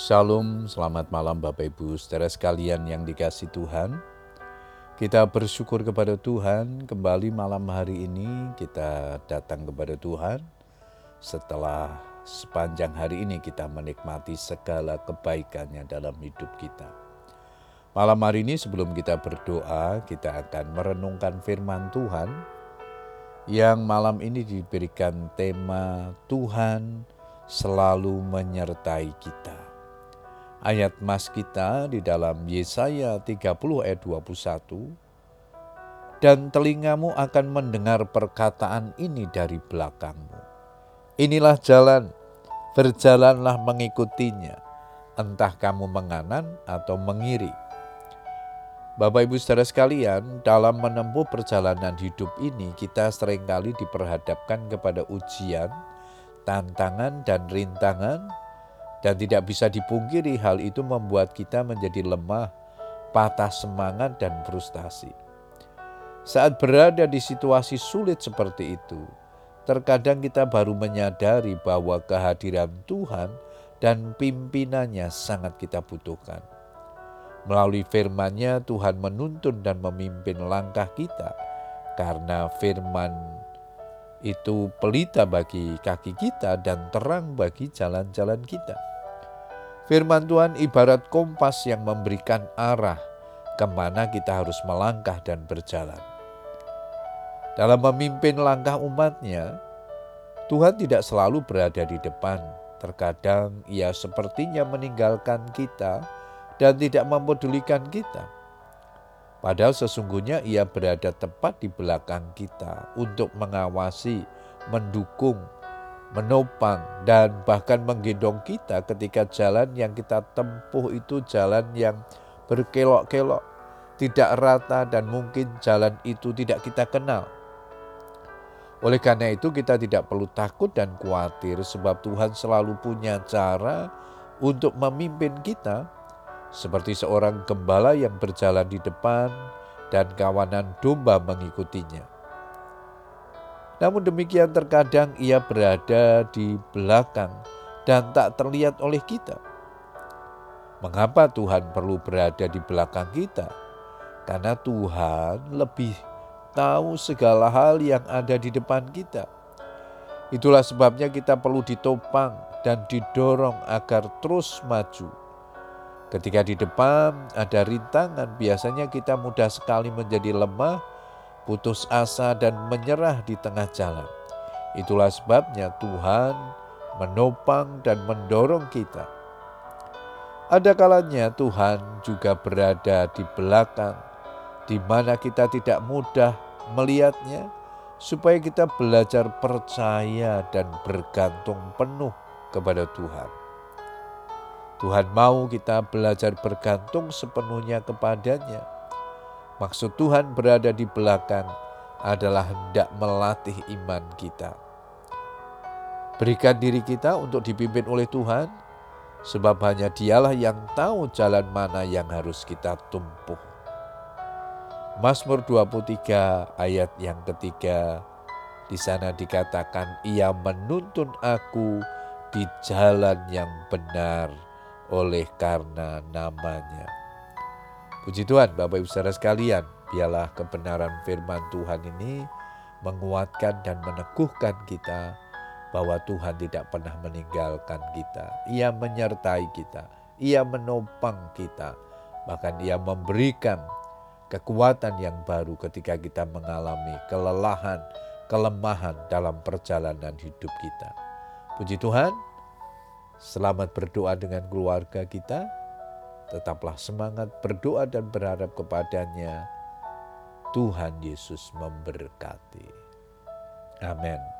Shalom, selamat malam Bapak Ibu saudara sekalian yang dikasih Tuhan. Kita bersyukur kepada Tuhan kembali malam hari ini kita datang kepada Tuhan setelah sepanjang hari ini kita menikmati segala kebaikannya dalam hidup kita. Malam hari ini sebelum kita berdoa, kita akan merenungkan firman Tuhan yang malam ini diberikan tema Tuhan selalu menyertai kita. Ayat mas kita di dalam Yesaya 30 ayat 21, dan telingamu akan mendengar perkataan ini dari belakangmu. Inilah jalan, berjalanlah mengikutinya, entah kamu menganan atau mengiri. Bapak Ibu saudara sekalian, dalam menempuh perjalanan hidup ini kita sering kali diperhadapkan kepada ujian, tantangan dan rintangan dan tidak bisa dipungkiri hal itu membuat kita menjadi lemah, patah semangat dan frustasi. Saat berada di situasi sulit seperti itu, terkadang kita baru menyadari bahwa kehadiran Tuhan dan pimpinannya sangat kita butuhkan. Melalui firman-Nya Tuhan menuntun dan memimpin langkah kita karena firman itu pelita bagi kaki kita dan terang bagi jalan-jalan kita. Firman Tuhan ibarat kompas yang memberikan arah ke mana kita harus melangkah dan berjalan. Dalam memimpin langkah umatnya, Tuhan tidak selalu berada di depan. Terkadang ia sepertinya meninggalkan kita dan tidak mempedulikan kita. Padahal sesungguhnya ia berada tepat di belakang kita untuk mengawasi, mendukung, menopang, dan bahkan menggendong kita ketika jalan yang kita tempuh itu jalan yang berkelok-kelok, tidak rata, dan mungkin jalan itu tidak kita kenal. Oleh karena itu, kita tidak perlu takut dan khawatir, sebab Tuhan selalu punya cara untuk memimpin kita, seperti seorang gembala yang berjalan di depan dan kawanan domba mengikutinya. Namun demikian terkadang ia berada di belakang dan tak terlihat oleh kita. Mengapa Tuhan perlu berada di belakang kita? Karena Tuhan lebih tahu segala hal yang ada di depan kita. Itulah sebabnya kita perlu ditopang dan didorong agar terus maju. Ketika di depan ada rintangan, biasanya kita mudah sekali menjadi lemah putus asa dan menyerah di tengah jalan. Itulah sebabnya Tuhan menopang dan mendorong kita. Ada kalanya Tuhan juga berada di belakang, di mana kita tidak mudah melihatnya, supaya kita belajar percaya dan bergantung penuh kepada Tuhan. Tuhan mau kita belajar bergantung sepenuhnya kepadanya Maksud Tuhan berada di belakang adalah hendak melatih iman kita. Berikan diri kita untuk dipimpin oleh Tuhan, sebab hanya Dialah yang tahu jalan mana yang harus kita tumpuh. Mazmur 23 ayat yang ketiga, di sana dikatakan, Ia menuntun aku di jalan yang benar oleh karena namanya. Puji Tuhan, Bapak Ibu Saudara sekalian, biarlah kebenaran firman Tuhan ini menguatkan dan meneguhkan kita bahwa Tuhan tidak pernah meninggalkan kita. Ia menyertai kita, Ia menopang kita, bahkan Ia memberikan kekuatan yang baru ketika kita mengalami kelelahan, kelemahan dalam perjalanan hidup kita. Puji Tuhan, selamat berdoa dengan keluarga kita Tetaplah semangat berdoa dan berharap kepadanya. Tuhan Yesus memberkati. Amin.